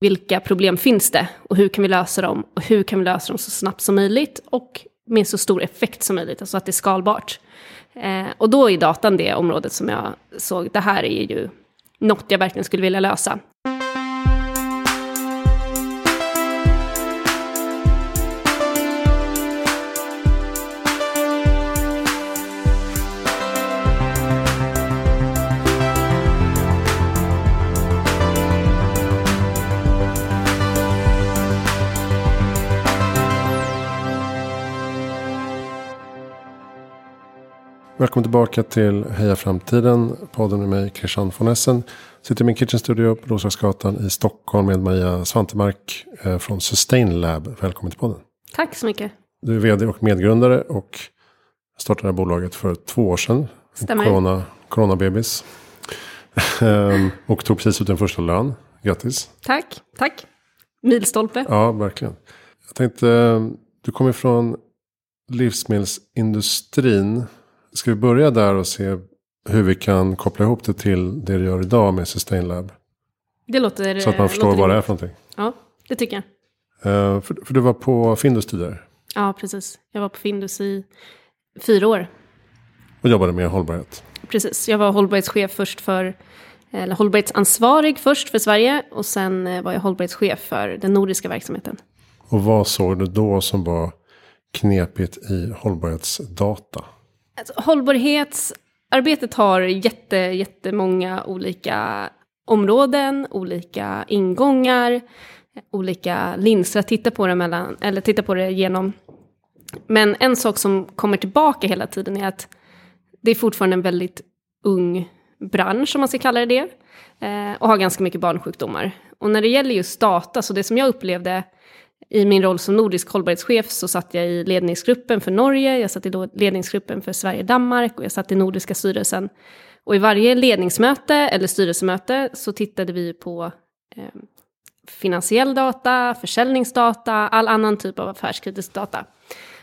vilka problem finns det och hur kan vi lösa dem och hur kan vi lösa dem så snabbt som möjligt och med så stor effekt som möjligt, alltså att det är skalbart. Eh, och då är datan det området som jag såg, det här är ju något jag verkligen skulle vilja lösa. Välkommen tillbaka till Heja Framtiden. Podden med mig Christian von Essen. Sitter i min kitchen studio på Roslagsgatan i Stockholm med Maria Svantemark eh, från Sustain Lab. Välkommen till podden. Tack så mycket. Du är vd och medgrundare och startade det här bolaget för två år sedan. Stämmer. Corona, coronabebis. Ehm, och tog precis ut den första lön. Grattis. Tack, tack. Milstolpe. Ja, verkligen. Jag tänkte, eh, du kommer från livsmedelsindustrin. Ska vi börja där och se hur vi kan koppla ihop det till det du gör idag med Sustain Lab? Det låter Så att man förstår låter vad det är för någonting. Ja, det tycker jag. Eh, för, för du var på Findus tidigare Ja, precis. Jag var på Findus i fyra år. och jobbade med hållbarhet. Precis, jag var hållbarhetschef först för, eller hållbarhetsansvarig först för Sverige och sen eh, var jag hållbarhetschef för den nordiska verksamheten. Och vad såg du då som var knepigt i hållbarhetsdata? Alltså, hållbarhetsarbetet har jätte, jättemånga olika områden, olika ingångar, olika linser att titta på det, mellan, eller titta på det genom. Men en sak som kommer tillbaka hela tiden är att det är fortfarande en väldigt ung bransch, om man ska kalla det det, eh, och har ganska mycket barnsjukdomar. Och när det gäller just data, så det som jag upplevde i min roll som nordisk hållbarhetschef så satt jag i ledningsgruppen för Norge, jag satt i ledningsgruppen för Sverige-Danmark och jag satt i Nordiska styrelsen. Och i varje ledningsmöte eller styrelsemöte så tittade vi på eh, finansiell data, försäljningsdata, all annan typ av affärskritisk data.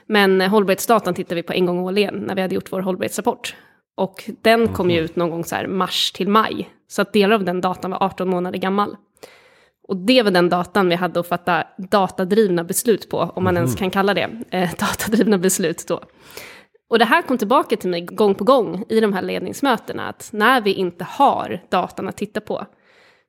Men eh, hållbarhetsdatan tittade vi på en gång årligen när vi hade gjort vår hållbarhetsrapport. Och den kom ju ut någon gång så här mars till maj. Så att delar av den datan var 18 månader gammal. Och det var den datan vi hade att fatta datadrivna beslut på, om man ens kan kalla det eh, datadrivna beslut då. Och det här kom tillbaka till mig gång på gång i de här ledningsmötena, att när vi inte har datan att titta på,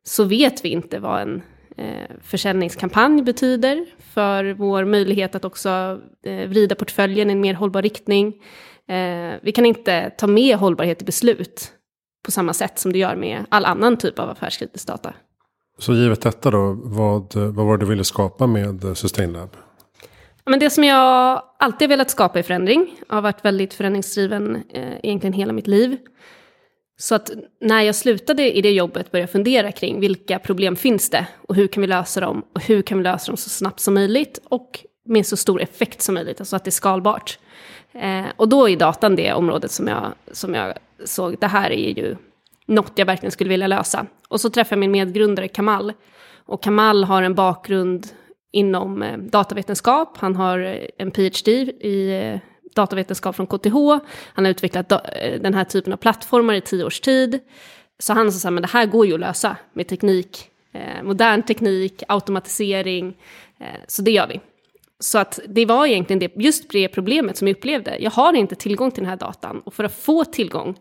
så vet vi inte vad en eh, försäljningskampanj betyder för vår möjlighet att också eh, vrida portföljen i en mer hållbar riktning. Eh, vi kan inte ta med hållbarhet i beslut på samma sätt som du gör med all annan typ av affärskritisk data. Så givet detta då, vad, vad var det du ville skapa med SustainLab? Men det som jag alltid har velat skapa är förändring. Jag har varit väldigt förändringsdriven eh, egentligen hela mitt liv. Så att när jag slutade i det jobbet började jag fundera kring vilka problem finns det och hur kan vi lösa dem och hur kan vi lösa dem så snabbt som möjligt och med så stor effekt som möjligt, alltså att det är skalbart. Eh, och då är datan det området som jag, som jag såg, det här är ju något jag verkligen skulle vilja lösa. Och så träffade jag min medgrundare Kamal. Och Kamal har en bakgrund inom eh, datavetenskap. Han har eh, en PhD i eh, datavetenskap från KTH. Han har utvecklat den här typen av plattformar i tio års tid. Så han sa så här, men det här går ju att lösa med teknik, eh, modern teknik, automatisering. Eh, så det gör vi. Så att det var egentligen det, just det problemet som jag upplevde. Jag har inte tillgång till den här datan och för att få tillgång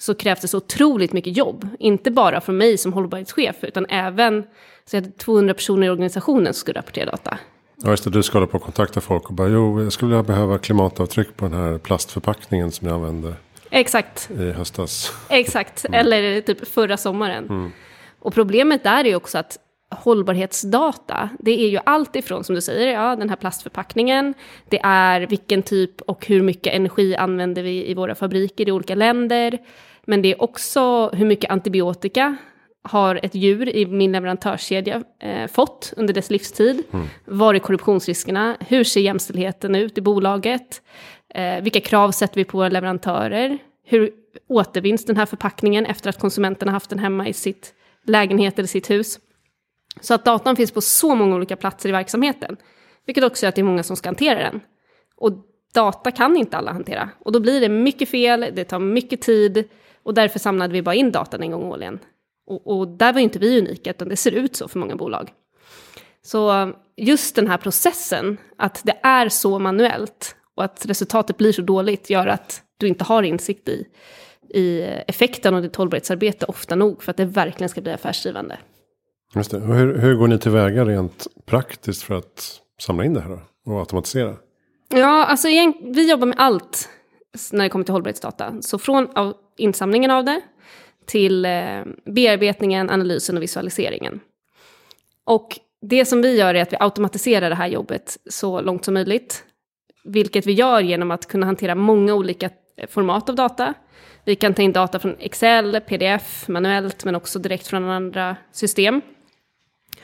så krävs det så otroligt mycket jobb. Inte bara från mig som hållbarhetschef utan även så jag hade 200 personer i organisationen som skulle rapportera data. Ja, just det, du ska hålla på och kontakta folk och bara, jo, jag skulle behöva klimatavtryck på den här plastförpackningen som jag använde Exakt, i höstas. exakt. Eller typ förra sommaren. Och problemet där är ju också att hållbarhetsdata, det är ju allt ifrån som du säger, ja den här plastförpackningen, det är vilken typ och hur mycket energi använder vi i våra fabriker i olika länder, men det är också hur mycket antibiotika har ett djur i min leverantörskedja eh, fått under dess livstid? Var är korruptionsriskerna? Hur ser jämställdheten ut i bolaget? Eh, vilka krav sätter vi på våra leverantörer? Hur återvinns den här förpackningen efter att konsumenten har haft den hemma i sitt lägenhet eller sitt hus? Så att datan finns på så många olika platser i verksamheten. Vilket också gör att det är många som ska hantera den. Och data kan inte alla hantera. Och då blir det mycket fel, det tar mycket tid. Och därför samlade vi bara in datan en gång årligen. Och, och där var inte vi unika, utan det ser ut så för många bolag. Så just den här processen, att det är så manuellt och att resultatet blir så dåligt gör att du inte har insikt i, i effekten av ditt hållbarhetsarbete ofta nog för att det verkligen ska bli affärsdrivande. Just det. Och hur, hur går ni tillväga rent praktiskt för att samla in det här och automatisera? Ja, alltså vi jobbar med allt när det kommer till hållbarhetsdata. Så från insamlingen av det till eh, bearbetningen, analysen och visualiseringen. Och det som vi gör är att vi automatiserar det här jobbet så långt som möjligt. Vilket vi gör genom att kunna hantera många olika eh, format av data. Vi kan ta in data från Excel, pdf, manuellt men också direkt från andra system.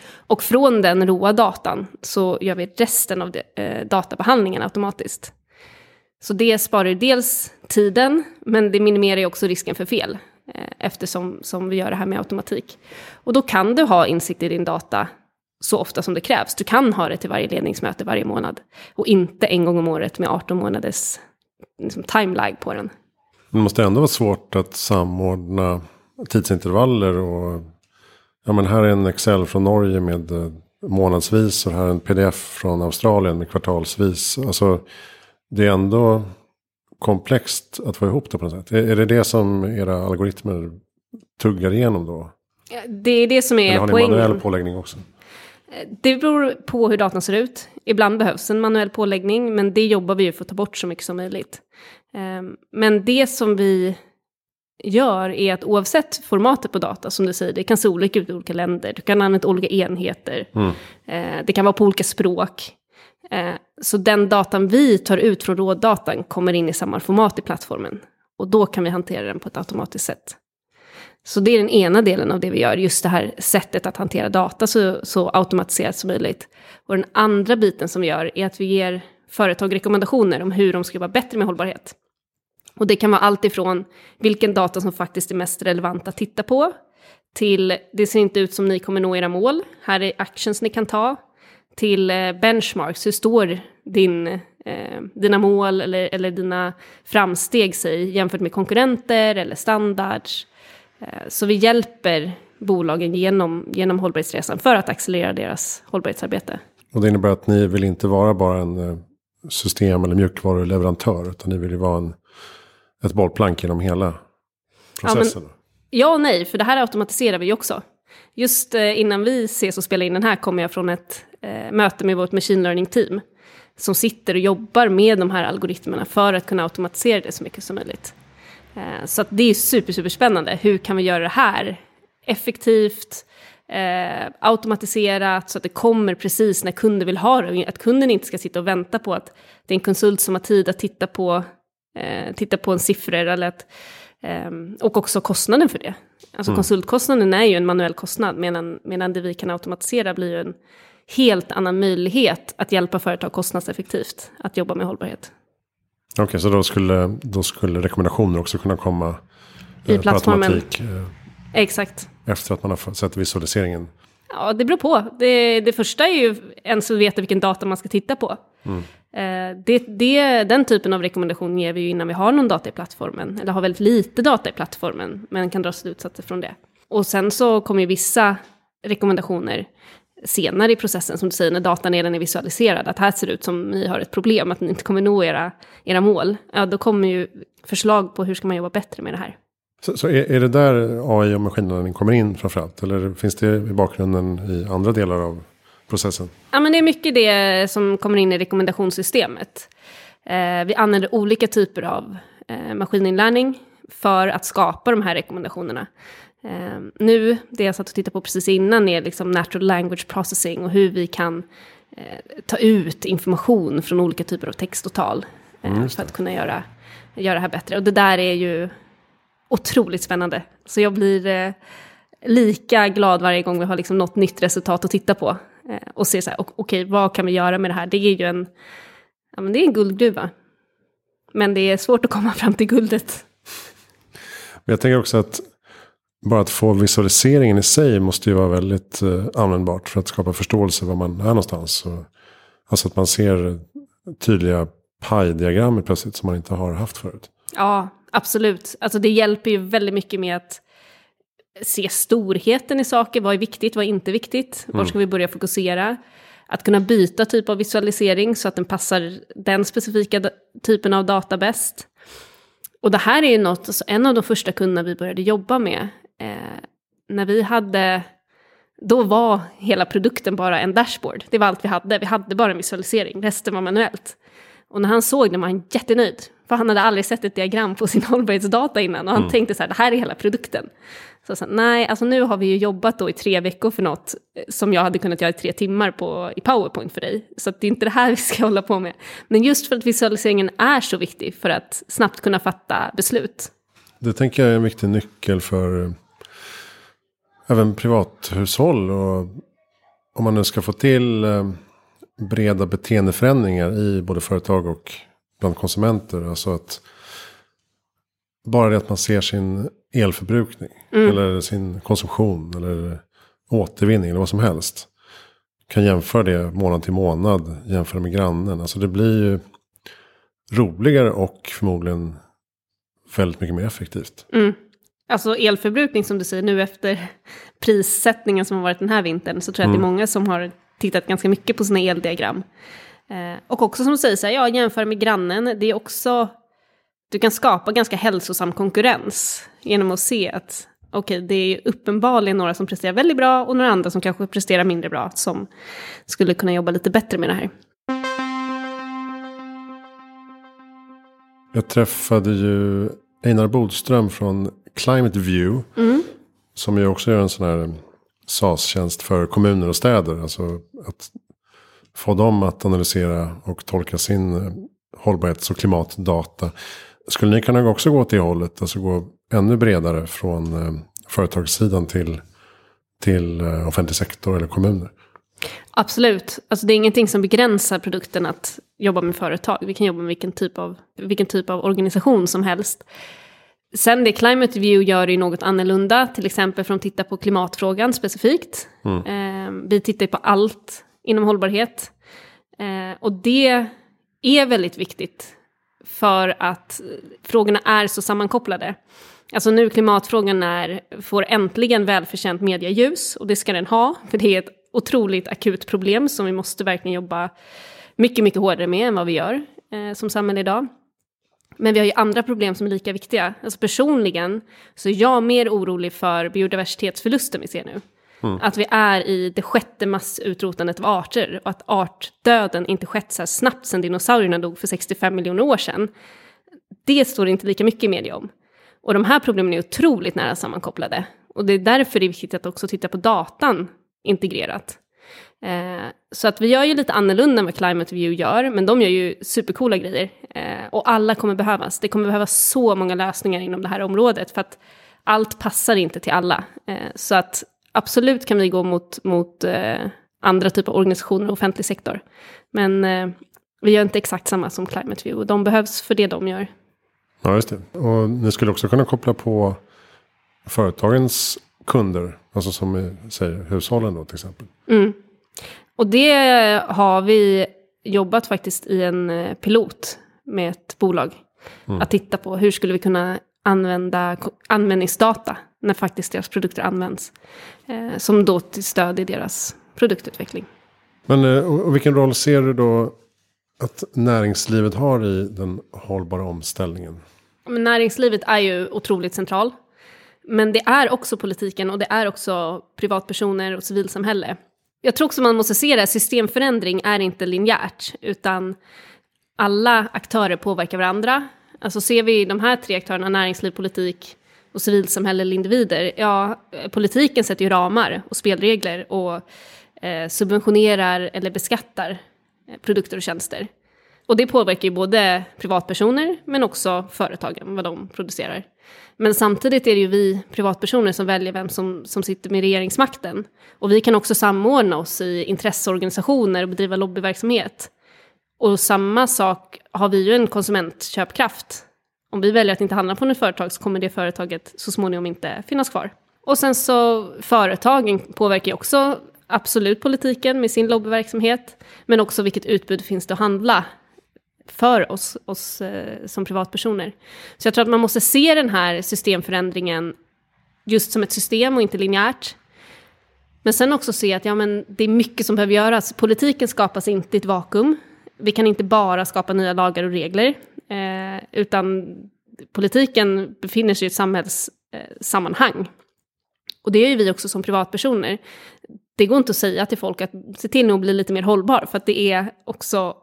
Och från den råa datan så gör vi resten av det, eh, databehandlingen automatiskt. Så det sparar dels tiden, men det minimerar ju också risken för fel. Eh, eftersom som vi gör det här med automatik. Och då kan du ha insikt i din data så ofta som det krävs. Du kan ha det till varje ledningsmöte varje månad. Och inte en gång om året med 18 månaders liksom, timelag på den. Det måste ändå vara svårt att samordna tidsintervaller och ja men här är en Excel från Norge med eh, månadsvis och här är en pdf från Australien med kvartalsvis. Alltså det är ändå komplext att få ihop det på något sätt. Är, det det som era algoritmer tuggar igenom då? Det är det som är Eller har ni poängen. manuell påläggning också? Det beror på hur datan ser ut. Ibland behövs en manuell påläggning, men det jobbar vi ju för att ta bort så mycket som möjligt. Ehm, men det som vi gör är att oavsett formatet på data, som du säger, det kan se olika ut i olika länder. Du kan använda olika enheter. Mm. Ehm, det kan vara på olika språk. Eh, så den datan vi tar ut från rådatan kommer in i samma format i plattformen. Och då kan vi hantera den på ett automatiskt sätt. Så det är den ena delen av det vi gör, just det här sättet att hantera data så, så automatiserat som möjligt. Och den andra biten som vi gör är att vi ger företag rekommendationer om hur de ska vara bättre med hållbarhet. Och det kan vara allt ifrån vilken data som faktiskt är mest relevant att titta på, till det ser inte ut som ni kommer nå era mål, här är actions ni kan ta, till eh, benchmarks, hur står din, eh, dina mål eller, eller dina framsteg sig jämfört med konkurrenter eller standards. Eh, så vi hjälper bolagen genom, genom hållbarhetsresan för att accelerera deras hållbarhetsarbete. Och det innebär att ni vill inte vara bara en eh, system eller mjukvaruleverantör. Utan ni vill ju vara en, ett bollplank genom hela processen. Ja, men, ja och nej, för det här automatiserar vi ju också. Just eh, innan vi ses och spelar in den här kommer jag från ett eh, möte med vårt machine learning-team. Som sitter och jobbar med de här algoritmerna för att kunna automatisera det så mycket som möjligt. Eh, så det är super, super spännande. Hur kan vi göra det här effektivt, eh, automatiserat så att det kommer precis när kunden vill ha det. Att kunden inte ska sitta och vänta på att det är en konsult som har tid att titta på, eh, titta på en siffror eller att, eh, och också kostnaden för det. Alltså mm. konsultkostnaden är ju en manuell kostnad medan, medan det vi kan automatisera blir ju en helt annan möjlighet att hjälpa företag kostnadseffektivt att jobba med hållbarhet. Okej, okay, så då skulle, då skulle rekommendationer också kunna komma i eh, plattformen? Eh, Exakt. Efter att man har sett visualiseringen? Ja, det beror på. Det, det första är ju ens att veta vilken data man ska titta på. Mm. Eh, det, det, den typen av rekommendation ger vi ju innan vi har någon data i plattformen. Eller har väldigt lite data i plattformen, men kan dra slutsatser från det. Och sen så kommer ju vissa rekommendationer senare i processen, som du säger, när datan redan är visualiserad, att här ser det ut som ni har ett problem, att ni inte kommer nå era, era mål, ja då kommer ju förslag på hur ska man jobba bättre med det här. Så, så är, är, det där AI och maskinlärning kommer in framförallt? Eller finns det i bakgrunden i andra delar av processen? Ja, men det är mycket det som kommer in i rekommendationssystemet. Eh, vi använder olika typer av eh, maskininlärning för att skapa de här rekommendationerna. Eh, nu, det jag satt och tittade på precis innan är liksom natural language processing och hur vi kan eh, ta ut information från olika typer av text och tal eh, mm, för att kunna göra, göra det här bättre. Och det där är ju otroligt spännande. Så jag blir eh, lika glad varje gång vi har liksom något nytt resultat att titta på. Eh, och se så här, okej, okay, vad kan vi göra med det här? Det är ju en, ja, men det är en guldgruva. Men det är svårt att komma fram till guldet. Men jag tänker också att bara att få visualiseringen i sig måste ju vara väldigt eh, användbart för att skapa förståelse var man är någonstans. Och, alltså att man ser tydliga paj-diagram plötsligt som man inte har haft förut. Ja, absolut. Alltså det hjälper ju väldigt mycket med att se storheten i saker, vad är viktigt, vad är inte viktigt, var ska vi börja fokusera. Att kunna byta typ av visualisering så att den passar den specifika typen av data bäst. Och det här är ju något, alltså en av de första kunderna vi började jobba med. Eh, när vi hade, då var hela produkten bara en dashboard. Det var allt vi hade, vi hade bara en visualisering, resten var manuellt. Och när han såg det var han jättenöjd. För han hade aldrig sett ett diagram på sin hållbarhetsdata innan. Och han mm. tänkte så här, det här är hela produkten. Så, så nej, alltså nu har vi ju jobbat då i tre veckor för något eh, som jag hade kunnat göra i tre timmar på, i Powerpoint för dig. Så det är inte det här vi ska hålla på med. Men just för att visualiseringen är så viktig för att snabbt kunna fatta beslut. Det tänker jag är en viktig nyckel för eh, även privathushåll. Och om man nu ska få till eh, breda beteendeförändringar i både företag och bland konsumenter. Alltså att bara det att man ser sin elförbrukning. Mm. Eller sin konsumtion. Eller återvinning. Eller vad som helst. Kan jämföra det månad till månad. Jämföra med grannen. Alltså det blir ju roligare och förmodligen väldigt mycket mer effektivt. Mm. Alltså elförbrukning som du säger nu efter prissättningen som har varit den här vintern. Så tror jag mm. att det är mm. många som har tittat ganska mycket på sina eldiagram. Eh, och också som du säger, så här, ja, jämför med grannen, det är också, du kan skapa ganska hälsosam konkurrens genom att se att okej, okay, det är uppenbarligen några som presterar väldigt bra och några andra som kanske presterar mindre bra som skulle kunna jobba lite bättre med det här. Jag träffade ju Einar Bodström från Climate View. Mm. Som ju också gör en sån här eh, SAS-tjänst för kommuner och städer. Alltså att få dem att analysera och tolka sin eh, hållbarhets och klimatdata. Skulle ni kunna också gå åt det hållet? Alltså gå ännu bredare från eh, företagssidan till, till offentlig sektor eller kommuner? Absolut. Alltså det är ingenting som begränsar produkten att jobba med företag. Vi kan jobba med vilken typ av, vilken typ av organisation som helst. Sen det Climate View gör är något annorlunda, till exempel från att titta på klimatfrågan specifikt. Mm. Eh, vi tittar på allt inom hållbarhet. Eh, och det är väldigt viktigt för att frågorna är så sammankopplade. Alltså nu klimatfrågan är, får äntligen välförtjänt medialjus och det ska den ha, för det är ett otroligt akut problem som vi måste verkligen jobba mycket, mycket hårdare med än vad vi gör eh, som samhälle idag. Men vi har ju andra problem som är lika viktiga. Alltså personligen så är jag mer orolig för biodiversitetsförlusten vi ser nu. Mm. Att vi är i det sjätte massutrotandet av arter och att artdöden inte skett så här snabbt sedan dinosaurierna dog för 65 miljoner år sedan. Det står det inte lika mycket i media om. Och de här problemen är otroligt nära sammankopplade. Och det är därför det är viktigt att också titta på datan integrerat. Eh, så att vi gör ju lite annorlunda än vad Climate View gör, men de gör ju supercoola grejer. Eh, och alla kommer behövas. Det kommer behövas så många lösningar inom det här området, för att allt passar inte till alla. Eh, så att absolut kan vi gå mot, mot eh, andra typer av organisationer och offentlig sektor. Men eh, vi gör inte exakt samma som Climate View, och de behövs för det de gör. Ja, just det. Och ni skulle också kunna koppla på företagens kunder, alltså som vi säger hushållen då till exempel. Mm. Och det har vi jobbat faktiskt i en eh, pilot med ett bolag. Mm. Att titta på hur skulle vi kunna använda användningsdata när faktiskt deras produkter används. Eh, som då till stöd i deras produktutveckling. Men eh, och vilken roll ser du då att näringslivet har i den hållbara omställningen? Men näringslivet är ju otroligt central. Men det är också politiken och det är också privatpersoner och civilsamhälle jag tror också man måste se det, systemförändring är inte linjärt, utan alla aktörer påverkar varandra. Alltså ser vi de här tre aktörerna, näringsliv, politik och civilsamhälle eller individer, ja, eh, politiken sätter ju ramar och spelregler och eh, subventionerar eller beskattar eh, produkter och tjänster. Och det påverkar ju både privatpersoner men också företagen, vad de producerar. Men samtidigt är det ju vi privatpersoner som väljer vem som, som sitter med regeringsmakten. Och vi kan också samordna oss i intresseorganisationer och bedriva lobbyverksamhet. Och samma sak har vi ju en konsumentköpkraft. Om vi väljer att inte handla på något företag så kommer det företaget så småningom inte finnas kvar. Och sen så företagen påverkar ju också absolut politiken med sin lobbyverksamhet. Men också vilket utbud finns det att handla för oss, oss eh, som privatpersoner. Så jag tror att man måste se den här systemförändringen just som ett system och inte linjärt. Men sen också se att ja, men det är mycket som behöver göras. Politiken skapas inte i ett vakuum. Vi kan inte bara skapa nya lagar och regler, eh, utan politiken befinner sig i ett samhällssammanhang. Eh, och det är ju vi också som privatpersoner. Det går inte att säga till folk att se till att bli lite mer hållbar, för att det är också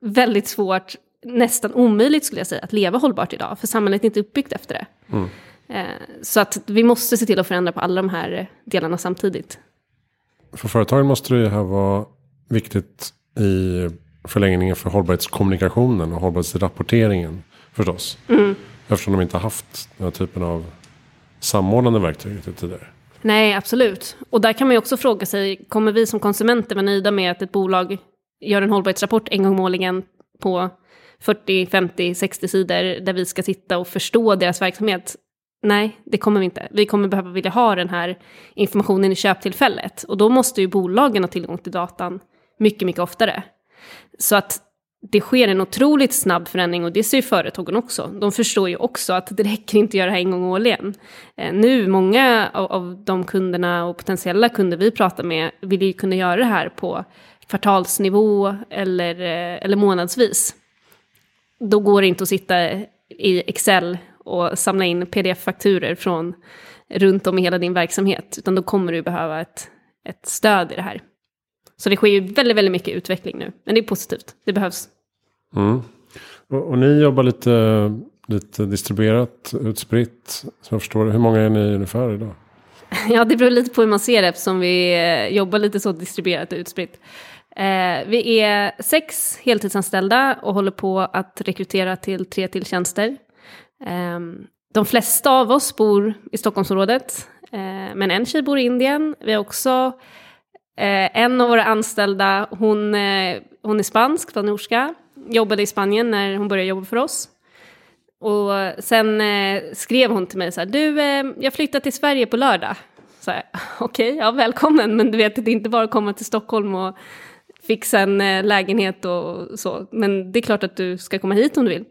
väldigt svårt, nästan omöjligt skulle jag säga, att leva hållbart idag, för samhället är inte uppbyggt efter det. Mm. Eh, så att vi måste se till att förändra på alla de här delarna samtidigt. För företagen måste det här vara viktigt i förlängningen för hållbarhetskommunikationen och hållbarhetsrapporteringen förstås. Mm. Eftersom de inte har haft den här typen av samordnande verktyg tidigare. Nej, absolut. Och där kan man ju också fråga sig, kommer vi som konsumenter vara nöjda med att ett bolag gör en hållbarhetsrapport en gång årligen på 40, 50, 60 sidor där vi ska sitta och förstå deras verksamhet? Nej, det kommer vi inte. Vi kommer behöva vilja ha den här informationen i köptillfället. Och då måste ju bolagen ha tillgång till datan mycket, mycket oftare. Så att det sker en otroligt snabb förändring och det ser ju företagen också. De förstår ju också att det räcker inte att göra det här en gång årligen. Eh, nu, många av, av de kunderna och potentiella kunder vi pratar med vill ju kunna göra det här på kvartalsnivå eller, eh, eller månadsvis. Då går det inte att sitta i Excel och samla in pdf-fakturer från runt om i hela din verksamhet, utan då kommer du behöva ett, ett stöd i det här. Så det sker ju väldigt, väldigt mycket utveckling nu, men det är positivt, det behövs. Mm. Och, och, ni jobbar lite, lite distribuerat, utspritt, som jag förstår Hur många är ni ungefär idag? Ja, det beror lite på hur man ser det, eftersom vi eh, jobbar lite så distribuerat och utspritt. Eh, vi är sex heltidsanställda och håller på att rekrytera till tre till tjänster. Eh, de flesta av oss bor i Stockholmsområdet, eh, men en tjej bor i Indien. Vi har också eh, en av våra anställda, hon, eh, hon är spansk, från Norska, jobbade i Spanien när hon började jobba för oss. Och sen eh, skrev hon till mig så här, du, eh, jag flyttar till Sverige på lördag. Okej, okay, ja välkommen, men du vet, det är inte bara att komma till Stockholm och fixa en eh, lägenhet och så. Men det är klart att du ska komma hit om du vill.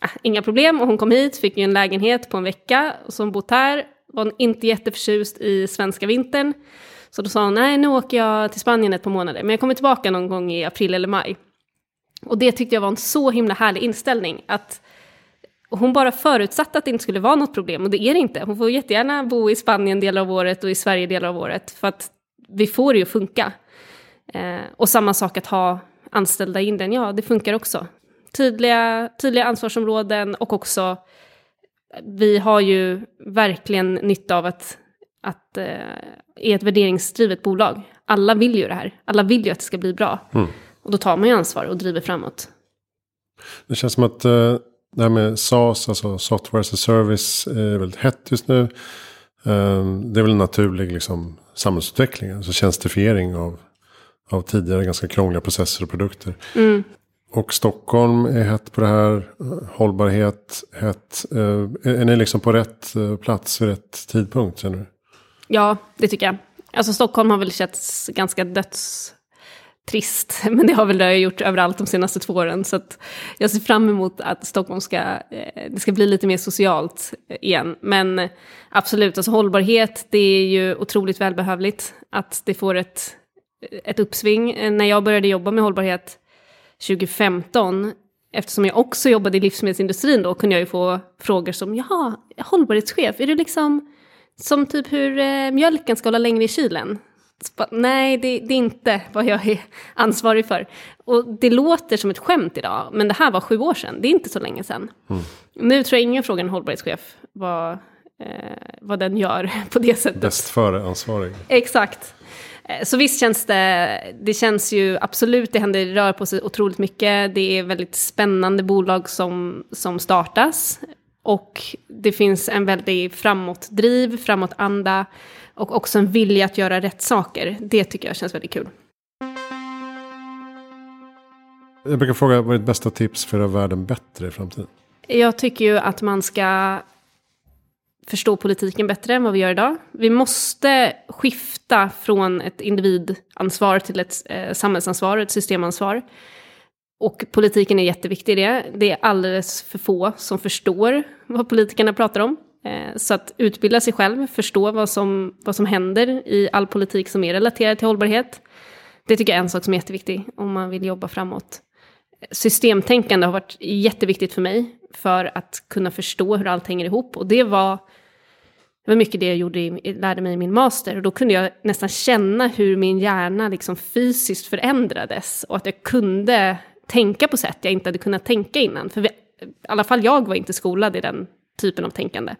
Ah, inga problem, och hon kom hit, fick ju en lägenhet på en vecka, och som bott här, var inte jätteförtjust i svenska vintern. Så då sa hon, nej nu åker jag till Spanien ett par månader, men jag kommer tillbaka någon gång i april eller maj. Och det tyckte jag var en så himla härlig inställning, att hon bara förutsatte att det inte skulle vara något problem, och det är det inte. Hon får jättegärna bo i Spanien delar av året och i Sverige delar av året, för att vi får det ju att funka. Eh, och samma sak att ha anställda i Indien, ja det funkar också tydliga, tydliga ansvarsområden och också vi har ju verkligen nytta av att, att eh, är ett värderingsdrivet bolag. Alla vill ju det här. Alla vill ju att det ska bli bra. Mm. Och då tar man ju ansvar och driver framåt. Det känns som att eh, det här med SaaS, alltså software as a service, är väldigt hett just nu. Eh, det är väl en naturlig liksom, samhällsutveckling, alltså tjänstifiering av, av tidigare ganska krångliga processer och produkter. Mm. Och Stockholm är hett på det här. Hållbarhet, hett. Eh, är ni liksom på rätt eh, plats vid rätt tidpunkt känner du? Ja, det tycker jag. Alltså Stockholm har väl känts ganska dödstrist. Men det har väl det gjort överallt de senaste två åren. Så jag ser fram emot att Stockholm ska, eh, det ska bli lite mer socialt igen. Men absolut, alltså hållbarhet, det är ju otroligt välbehövligt. Att det får ett, ett uppsving. När jag började jobba med hållbarhet 2015, eftersom jag också jobbade i livsmedelsindustrin då, kunde jag ju få frågor som, jaha, hållbarhetschef, är du liksom som typ hur eh, mjölken ska hålla längre i kylen? Bara, Nej, det, det, är inte vad jag är ansvarig för. Och det låter som ett skämt idag, men det här var sju år sedan, det är inte så länge sedan. Mm. Nu tror jag ingen frågar en hållbarhetschef vad, eh, vad den gör på det sättet. Bäst före-ansvarig. Exakt. Eh, så visst känns det, det känns ju absolut, det händer, rör på sig otroligt mycket. Det är väldigt spännande bolag som, som startas. Och det finns en väldig framåtdriv, framåtanda och också en vilja att göra rätt saker. Det tycker jag känns väldigt kul. Jag brukar fråga, vad är ditt bästa tips för att göra världen bättre i framtiden? Jag tycker ju att man ska förstå politiken bättre än vad vi gör idag. Vi måste skifta från ett individansvar till ett eh, samhällsansvar, ett systemansvar. Och politiken är jätteviktig i det. Det är alldeles för få som förstår vad politikerna pratar om. Eh, så att utbilda sig själv, förstå vad som, vad som händer i all politik som är relaterad till hållbarhet. Det tycker jag är en sak som är jätteviktig om man vill jobba framåt. Systemtänkande har varit jätteviktigt för mig för att kunna förstå hur allt hänger ihop. Och det var, det var mycket det jag gjorde i, lärde mig i min master. Och då kunde jag nästan känna hur min hjärna liksom fysiskt förändrades. Och att jag kunde tänka på sätt jag inte hade kunnat tänka innan. För vi, i alla fall jag var inte skolad i den typen av tänkande.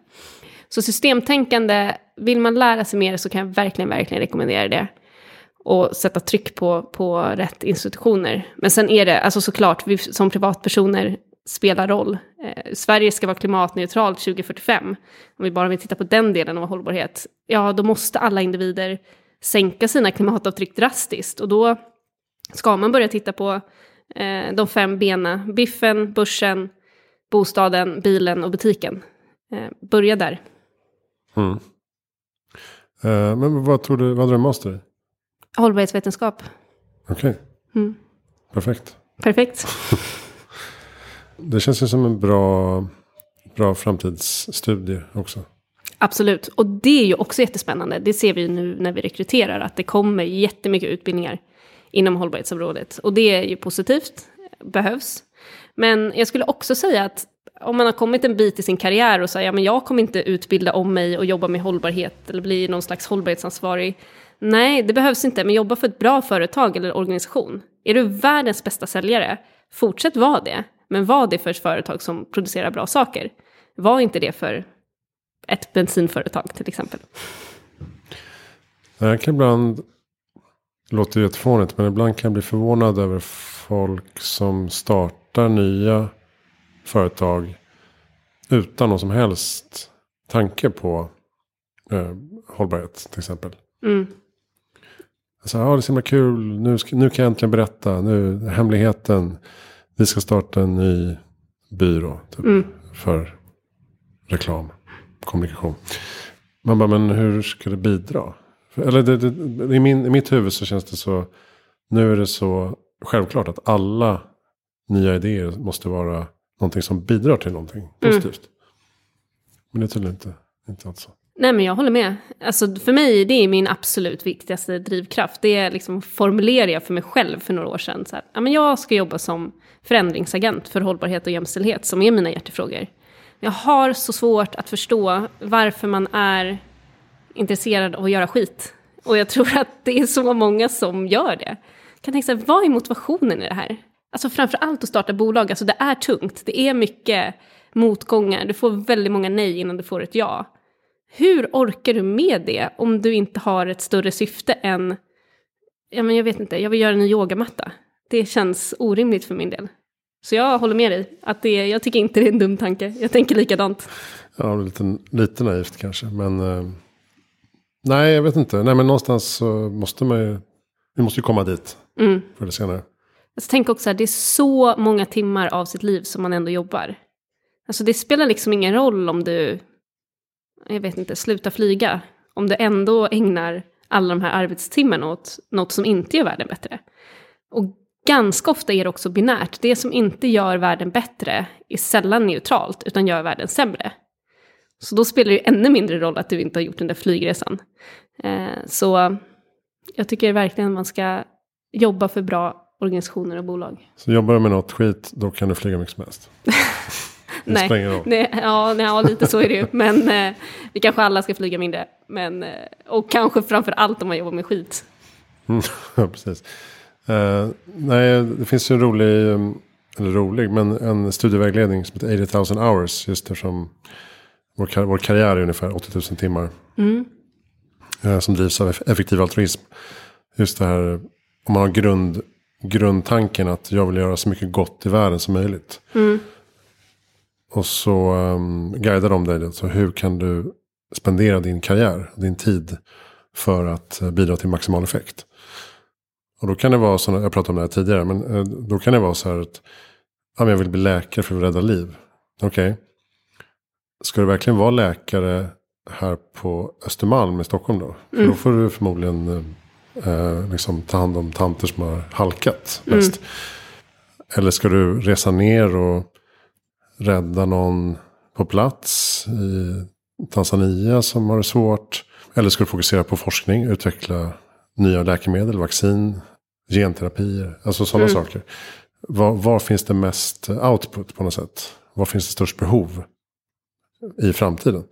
Så systemtänkande, vill man lära sig mer så kan jag verkligen, verkligen rekommendera det. Och sätta tryck på, på rätt institutioner. Men sen är det, alltså såklart, vi som privatpersoner spelar roll. Eh, Sverige ska vara klimatneutralt 2045. Om vi bara vill titta på den delen av hållbarhet. Ja, då måste alla individer sänka sina klimatavtryck drastiskt. Och då ska man börja titta på eh, de fem benen. Biffen, börsen, bostaden, bilen och butiken. Eh, börja där. Mm. Eh, men vad tror du, vad hade du? Hållbarhetsvetenskap. Okej. Okay. Mm. Perfekt. Perfekt. det känns ju som en bra, bra framtidsstudie också. Absolut, och det är ju också jättespännande. Det ser vi nu när vi rekryterar, att det kommer jättemycket utbildningar inom hållbarhetsområdet. Och det är ju positivt, behövs. Men jag skulle också säga att om man har kommit en bit i sin karriär och säger ja, men jag kommer inte utbilda om mig och jobba med hållbarhet eller bli någon slags hållbarhetsansvarig. Nej, det behövs inte, men jobba för ett bra företag eller organisation. Är du världens bästa säljare, fortsätt vara det. Men var det för ett företag som producerar bra saker. Var inte det för ett bensinföretag till exempel. Jag kan ibland, det låter jättefånigt, men ibland kan jag bli förvånad över folk som startar nya företag utan någon som helst tanke på eh, hållbarhet till exempel. Mm. Alltså, ja, det är så himla kul, nu, nu kan jag äntligen berätta, nu hemligheten. Vi ska starta en ny byrå typ, Mm. för reklam, kommunikation. Man bara, men hur ska det bidra? Eller det, det, i, min, i mitt huvud så känns det så, nu är det så självklart att alla nya idéer måste vara någonting som bidrar till någonting positivt. Men det är tydligen inte, inte alls så. Nej men jag håller med. Alltså för mig, det är min absolut viktigaste drivkraft. Det liksom formulerade jag för mig själv för några år sedan. Så här, ja, men jag ska jobba som förändringsagent för hållbarhet och jämställdhet, som är mina hjärtefrågor. Jag har så svårt att förstå varför man är intresserad av att göra skit. Och jag tror att det är så många som gör det. Jag kan tänka sig, vad är motivationen i det här? Alltså framför allt att starta bolag, alltså det är tungt. Det är mycket motgångar. Du får väldigt många nej innan du får ett ja. Hur orkar du med det om du inte har ett större syfte än, ja men jag vet inte, jag vill göra en ny yogamatta. Det känns orimligt för min del. Så jag håller med dig, att det, jag tycker inte det är en dum tanke. Jag tänker likadant. Ja, lite, lite naivt kanske, men eh, nej, jag vet inte. Nej, men någonstans så måste man ju, vi måste ju komma dit Mm. förr eller senare. Alltså, tänk också att det är så många timmar av sitt liv som man ändå jobbar. Alltså det spelar liksom ingen roll om du, jag vet inte, slutar flyga. Om du ändå ägnar alla de här arbetstimmarna åt något som inte gör världen bättre. Och ganska ofta är det också binärt. Det som inte gör världen bättre är sällan neutralt, utan gör världen sämre. Så då spelar det ju ännu mindre roll att du inte har gjort den där flygresan. Eh, så jag tycker verkligen man ska jobba för bra organisationer och bolag. Så jobbar du med något skit, då kan du flyga mycket som helst. Nej. spelar ja, nej, ja, lite så är det ju. Men eh, vi kanske alla ska flyga mindre. Men, eh, och kanske framför allt om man jobbar med skit. Mm, ja, precis. Eh, nej, det finns ju en rolig, eh, eller rolig, men en studievägledning som heter 80 000 hours. Just eftersom vår, kar- vår karriär är ungefär 80 000 timmar. Mm. eh, som drivs av eff- effektiv altruism. Just det här, om man har grund, grundtanken att jag vill göra så mycket gott i världen som möjligt. Mm. Och så um, guidar de dig. Så hur kan du spendera din karriär, din tid för att eh, bidra till maximal effekt. Och då kan det vara, så, jag pratade om det här tidigare, men eh, då kan det vara så här att ja, jag vill bli läkare för att rädda liv. Okej. Ska du verkligen vara läkare här på Östermalm i Stockholm då? För då får du förmodligen eh, eh, liksom ta hand om tanter som har halkat mest. Eller ska du resa ner och rädda någon på plats i Tanzania som har det svårt. Eller ska du fokusera på forskning, utveckla nya läkemedel, vaccin, genterapier, alltså sådana mm. saker. Var, var, finns det mest output på något sätt? Var finns det störst behov i framtiden?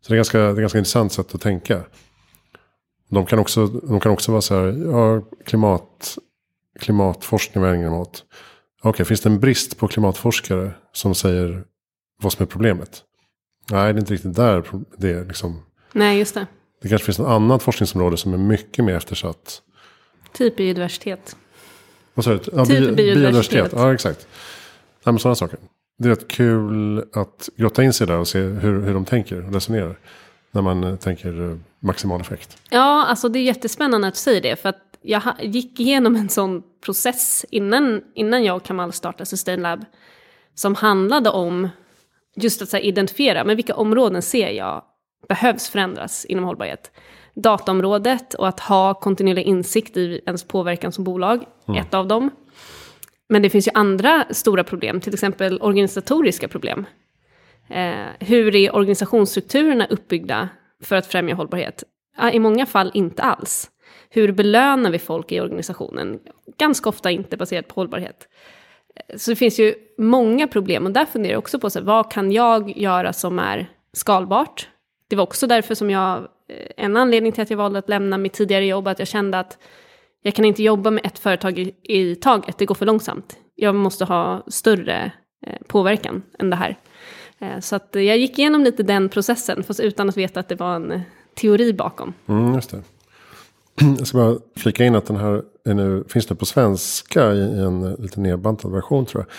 Så det är ganska, det är ganska intressant sätt att tänka. De kan också, de kan också vara så här, ja, klimat, klimatforskning vad ägnar åt. Okej, okay, finns det en brist på klimatforskare som säger vad som är problemet? Nej, det är inte riktigt där det är liksom. Nej, just det. Det kanske finns något annat forskningsområde som är mycket mer eftersatt. Typ biodiversitet. Vad sa du? Ja, typ bi biodiversitet. Ja, exakt. Nej, men sådana saker. Det är rätt kul att grotta in sig där och se hur, hur de tänker och resonerar. När man eh, tänker eh, maximal effekt. Ja, alltså det är jättespännande att du säger det. För att jag gick igenom en sån process innan, innan jag och Kamal startade Sustain Lab. Som handlade om just att här, identifiera, men vilka områden ser jag behövs förändras inom hållbarhet. Dataområdet och att ha kontinuerlig insikt i ens påverkan som bolag, mm. ett av dem. Men det finns ju andra stora problem, till exempel organisatoriska problem. Eh, hur är organisationsstrukturerna uppbyggda för att främja hållbarhet? I många fall inte alls. Hur belönar vi folk i organisationen? Ganska ofta inte baserat på hållbarhet. Eh, så det finns ju många problem och där funderar jag också på så här, vad kan jag göra som är skalbart? Det var också därför som jag, eh, en anledning till att jag valde att lämna mitt tidigare jobb, att jag kände att jag kan inte jobba med ett företag i, i taget, det går för långsamt. Jag måste ha större eh, påverkan än det här. Eh, så att jag gick igenom lite den processen, fast utan att veta att det var en teori bakom. Mm, just det. Jag ska bara flika in att den här är nu, finns nu på svenska i en lite nedbantad version tror jag.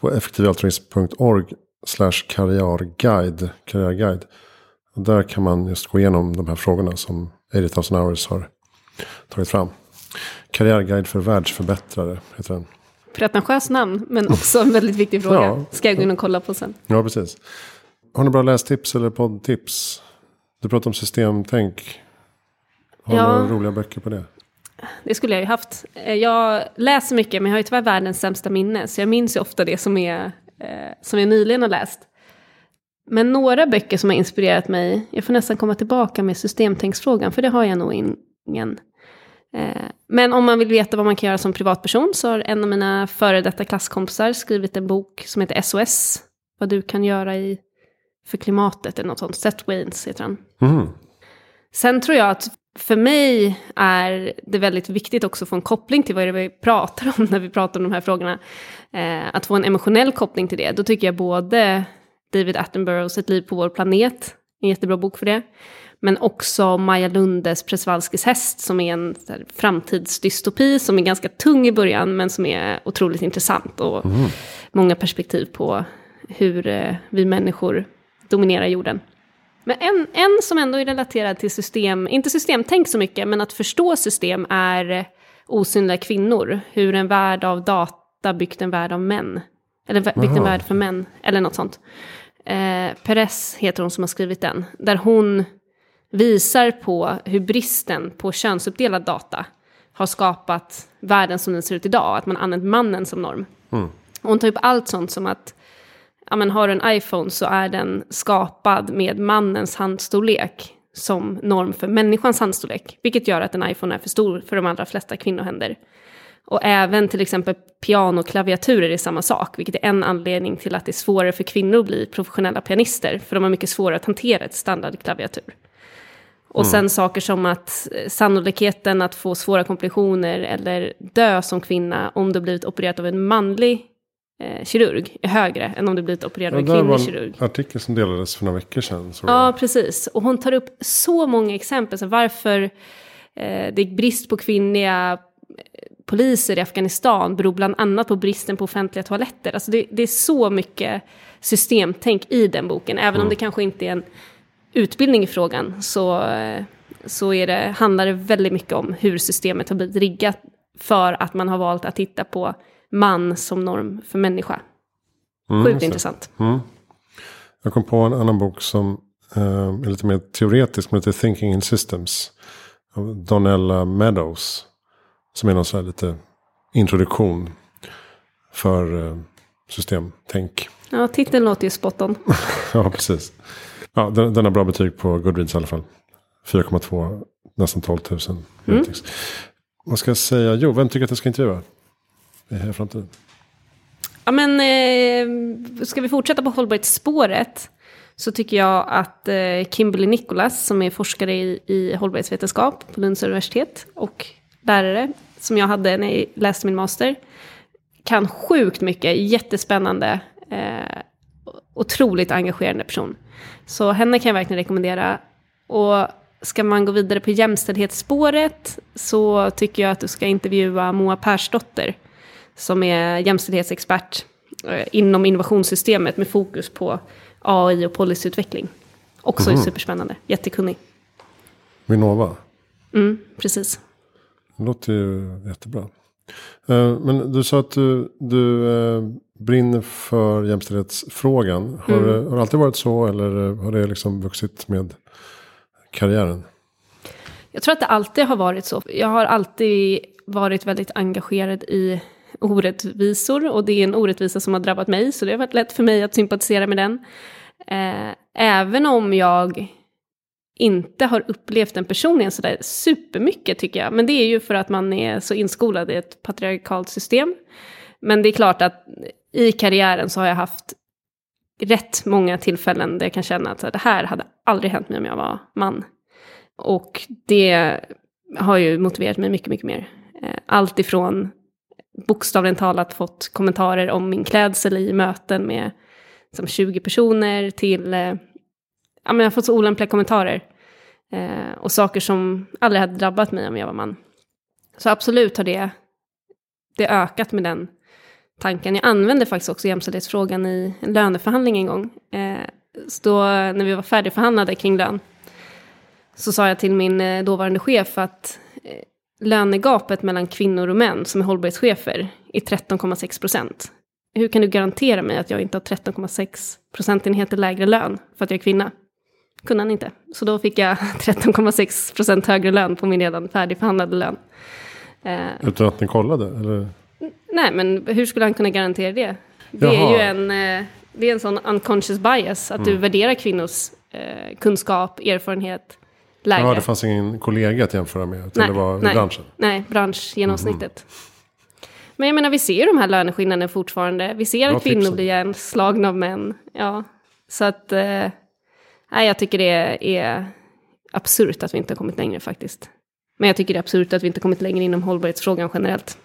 På effektivaltruism.org slash karriärguide. karriärguide. Där kan man just gå igenom de här frågorna som 80,000 hours har tagit fram. Karriärguide för världsförbättrare heter den. Pretentiöst namn, men också en väldigt viktig fråga. ja. Ska jag gå in och kolla på sen. Ja, precis. Har ni bra lästips eller poddtips? Du pratar om systemtänk. Har ja. några roliga böcker på det? Det skulle jag ju haft. Eh, jag läser mycket, men jag har ju tyvärr världens sämsta minne. Så jag minns ju ofta det som, är, eh, som jag nyligen har läst. Men några böcker som har inspirerat mig, jag får nästan komma tillbaka med systemtänksfrågan, för det har jag nog ingen. Eh, men om man vill veta vad man kan göra som privatperson så har en av mina före detta klasskompisar skrivit en bok som heter SOS. Vad du kan göra i, för klimatet eller något sånt. Seth Waynes heter han. Mm. Sen tror jag att för mig är det väldigt viktigt också att få en koppling till vad det är vi pratar om när vi pratar om de här frågorna. Eh, att få en emotionell koppling till det. Då tycker jag både David Attenboroughs Ett liv på vår planet, en jättebra bok för det. Men också Maja Lundes Przewalskis häst som är en här, framtidsdystopi som är ganska tung i början men som är otroligt intressant och mm. många perspektiv på hur eh, vi människor dominerar jorden. Men en, en som ändå är relaterad till system, inte systemtänk så mycket, men att förstå system är Osynliga kvinnor. Hur en värld av data byggt en värld av män. Eller byggt Aha. en värld för män, eller något sånt. Eh, Perez heter hon som har skrivit den. Där hon visar på hur bristen på könsuppdelad data har skapat världen som den ser ut idag. Att man använt mannen som norm. Mm. Och hon tar upp allt sånt som att ja, men har du en iPhone så är den skapad med mannens handstorlek som norm för människans handstorlek. Vilket gör att en iPhone är för stor för de allra flesta kvinnohänder. Och även till exempel pianoklaviaturer är samma sak, vilket är en anledning till att det är svårare för kvinnor att bli professionella pianister, för de har mycket svårare att hantera ett standardklaviatur. Och mm. sen saker som att eh, sannolikheten att få svåra komplikationer eller dö som kvinna om du blivit opererad av en manlig eh, kirurg är högre än om du blivit opererad av en kvinnlig kirurg. Det var en artikel som delades för några veckor sedan. Ja, precis. Och hon tar upp så många exempel. Så varför eh, det är brist på kvinnliga eh, poliser i Afghanistan beror bland annat på bristen på offentliga toaletter. Alltså det, det är så mycket systemtänk i den boken, även mm. om det kanske inte är en utbildning i frågan så, så är det, handlar det väldigt mycket om hur systemet har blivit riggat för att man har valt att titta på man som norm för människa. Mm, Sjukt intressant. Mm. Jag kom på en annan bok som eh, är lite mer teoretisk, som heter Thinking in Systems. Av Donella Meadows. Som är någon sån här lite introduktion för eh, systemtänk. Ja, titeln låter ju spot on. ja, precis. Ja, den, den har bra betyg på Goodreads i alla fall. 4,2, nästan 12 000. Mm. Vad ska jag säga? Jo, vem tycker att jag ska intervjua? I här framtiden. Ja, men eh, ska vi fortsätta på hållbarhetsspåret så tycker jag att eh, Kimberly Nicholas som är forskare i, i hållbarhetsvetenskap på Lunds universitet och lärare som jag hade när jag läste min master kan sjukt mycket, jättespännande, eh, otroligt engagerande person. Så henne kan jag verkligen rekommendera. Och ska man gå vidare på jämställdhetsspåret så tycker jag att du ska intervjua Moa Persdotter som är jämställdhetsexpert eh, inom innovationssystemet med fokus på AI och policyutveckling. Också mm. superspännande, jättekunnig. Vinnova? Mm, precis. Det låter ju jättebra. Eh, men du sa att du, du eh, brinner för jämställdhetsfrågan. Har, mm. det, har det alltid varit så eller har det liksom vuxit med karriären? Jag tror att det alltid har varit så. Jag har alltid varit väldigt engagerad i orättvisor och det är en orättvisa som har drabbat mig så det har varit lätt för mig att sympatisera med den. Eh, även om jag inte har upplevt den personligen sådär supermycket tycker jag. Men det är ju för att man är så inskolad i ett patriarkalt system. Men det är klart att i karriären så har jag haft rätt många tillfällen där jag kan känna att det här hade aldrig hänt mig om jag var man. Och det har ju motiverat mig mycket, mycket mer. Eh, allt ifrån bokstavligen talat fått kommentarer om min klädsel i möten med som 20 personer till, eh, ja men jag har fått så olämpliga kommentarer. Eh, och saker som aldrig hade drabbat mig om jag var man. Så absolut har det, det ökat med den tanken. Jag använde faktiskt också jämställdhetsfrågan i en löneförhandling en gång. Eh, då, när vi var färdigförhandlade kring lön, så sa jag till min eh, dåvarande chef att eh, lönegapet mellan kvinnor och män som är hållbarhetschefer är 13,6 procent. Hur kan du garantera mig att jag inte har 13,6 procentenheter lägre lön för att jag är kvinna? Kunde han inte. Så då fick jag 13,6 procent högre lön på min redan färdigförhandlade lön. Eh, Utan att ni kollade? Eller? Nej, men hur skulle han kunna garantera det? Det Jaha. är ju en, eh, det är en sån unconscious bias, att mm. du värderar kvinnors eh, kunskap, erfarenhet lägre. Ja, det fanns ingen kollega att jämföra med, utan nej, det var nej, branschen? Nej, branschgenomsnittet. Mm. Men jag menar, vi ser ju de här löneskillnaderna fortfarande. Vi ser att kvinnor blir slagna av män. Ja, så att... Eh, nej, jag tycker det är absurt att vi inte har kommit längre faktiskt. Men jag tycker det är absurt att vi inte kommit längre inom hållbarhetsfrågan generellt.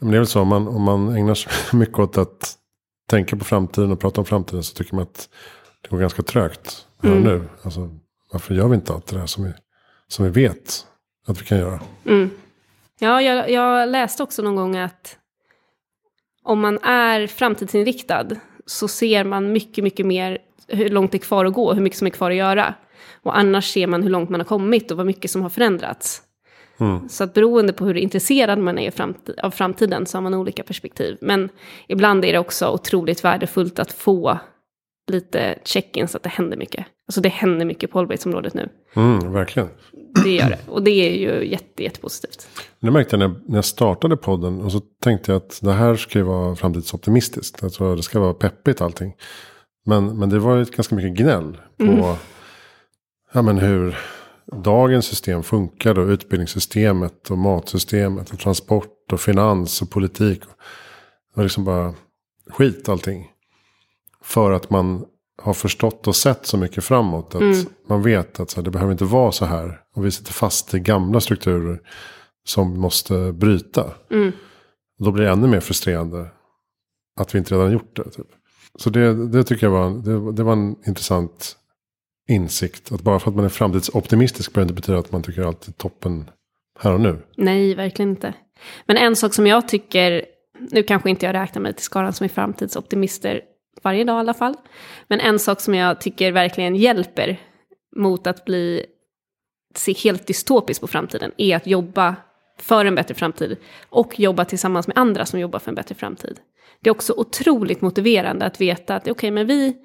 Men det är väl så, om man, om man ägnar sig mycket åt att tänka på framtiden och prata om framtiden så tycker man att det går ganska trögt här mm. nu. Alltså, varför gör vi inte allt det där som vi, som vi vet att vi kan göra? Mm. Ja, jag, jag läste också någon gång att om man är framtidsinriktad så ser man mycket, mycket mer hur långt det är kvar att gå, hur mycket som är kvar att göra. Och annars ser man hur långt man har kommit och vad mycket som har förändrats. Mm. Så att beroende på hur intresserad man är av framtiden så har man olika perspektiv. Men ibland är det också otroligt värdefullt att få lite check-in så att det händer mycket. Alltså det händer mycket på hållbarhetsområdet nu. Mm, verkligen. Det gör det. Och det är ju jätte, jättepositivt. Det märkte jag när jag startade podden. Och så tänkte jag att det här ska ju vara framtidsoptimistiskt. Alltså det ska vara peppigt allting. Men, men det var ju ganska mycket gnäll på mm. ja, men hur dagens system funkar. Då, utbildningssystemet och matsystemet och transport och finans och politik. Det var liksom bara skit allting. För att man har förstått och sett så mycket framåt. Att mm. man vet att så här, det behöver inte vara så här. Och vi sitter fast i gamla strukturer som måste bryta. Mm. Då blir det ännu mer frustrerande att vi inte redan gjort det. Typ. Så det, det tycker jag var, det, det var en intressant insikt. Att bara för att man är framtidsoptimistisk behöver inte betyda att man tycker allt är toppen här och nu. Nej, verkligen inte. Men en sak som jag tycker, nu kanske inte jag räknar mig till skaran som är framtidsoptimister varje dag i alla fall. Men en sak som jag tycker verkligen hjälper mot att bli, se helt dystopiskt på framtiden är att jobba för en bättre framtid och jobba tillsammans med andra som jobbar för en bättre framtid. Det är också otroligt motiverande att veta att okej, okay, men vi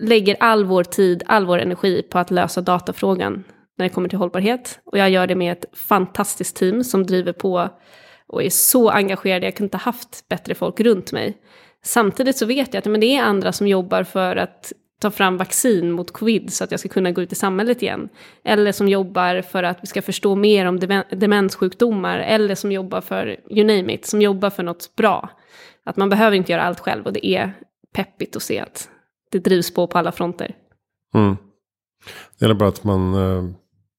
lägger all vår tid, all vår energi på att lösa datafrågan när det kommer till hållbarhet. Och jag gör det med ett fantastiskt team som driver på och är så engagerade. Jag kunde inte haft bättre folk runt mig. Samtidigt så vet jag att men det är andra som jobbar för att ta fram vaccin mot covid så att jag ska kunna gå ut i samhället igen. Eller som jobbar för att vi ska förstå mer om demenssjukdomar. Eller som jobbar för, you name it, som jobbar för något bra. Att man behöver inte göra allt själv och det är peppigt att se att det drivs på på alla fronter. Mm. Det gäller bara att man eh,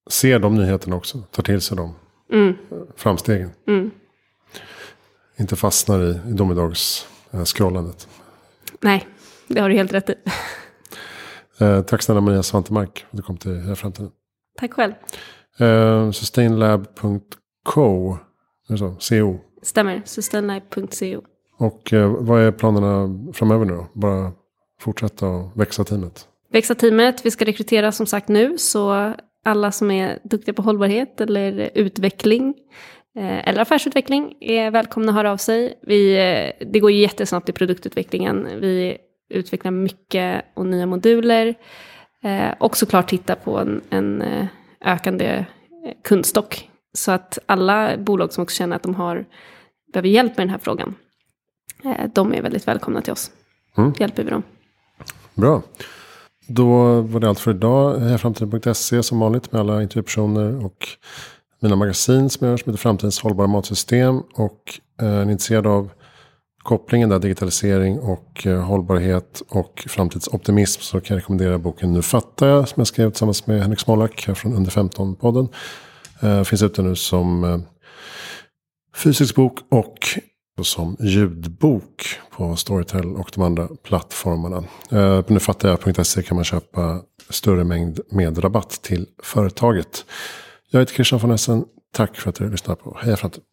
ser de nyheterna också, tar till sig dem. Mm. Framstegen. Mm. Inte fastnar i, i domedags-scrollandet. Nej, det har du helt rätt i. Eh, tack snälla Maria Svantemark för att du kom till Hela Framtiden. Tack själv. Eh, sustainlab.co. Co. Stämmer, sustainlab.co. Och eh, vad är planerna framöver nu då? Bara fortsätta och växa teamet? Växa teamet, vi ska rekrytera som sagt nu. Så alla som är duktiga på hållbarhet eller utveckling eh, eller affärsutveckling är välkomna att höra av sig. Vi, eh, det går ju jättesnabbt i produktutvecklingen. Vi utvecklar mycket och nya moduler. Eh, och såklart titta på en, en ökande kundstock. Så att alla bolag som också känner att de har, behöver hjälp med den här frågan, de är väldigt välkomna till oss. Mm. Hjälper vi dem. Bra. Då var det allt för idag. Framtiden.se som vanligt med alla intervjupersoner och mina magasin som jag gör som heter Framtidens hållbara matsystem. Och eh, är ni intresserade av kopplingen där digitalisering och eh, hållbarhet och framtidsoptimism så kan jag rekommendera boken Nu fattar jag som jag skrev tillsammans med Henrik Smolak här från Under 15-podden. Eh, finns ute nu som eh, fysisk bok och som ljudbok på Storytel och de andra plattformarna. Eh, på nufattarjag.se kan man köpa större mängd med rabatt till företaget. Jag heter Christian von Essen. Tack för att du lyssnar på Heja Framtiden.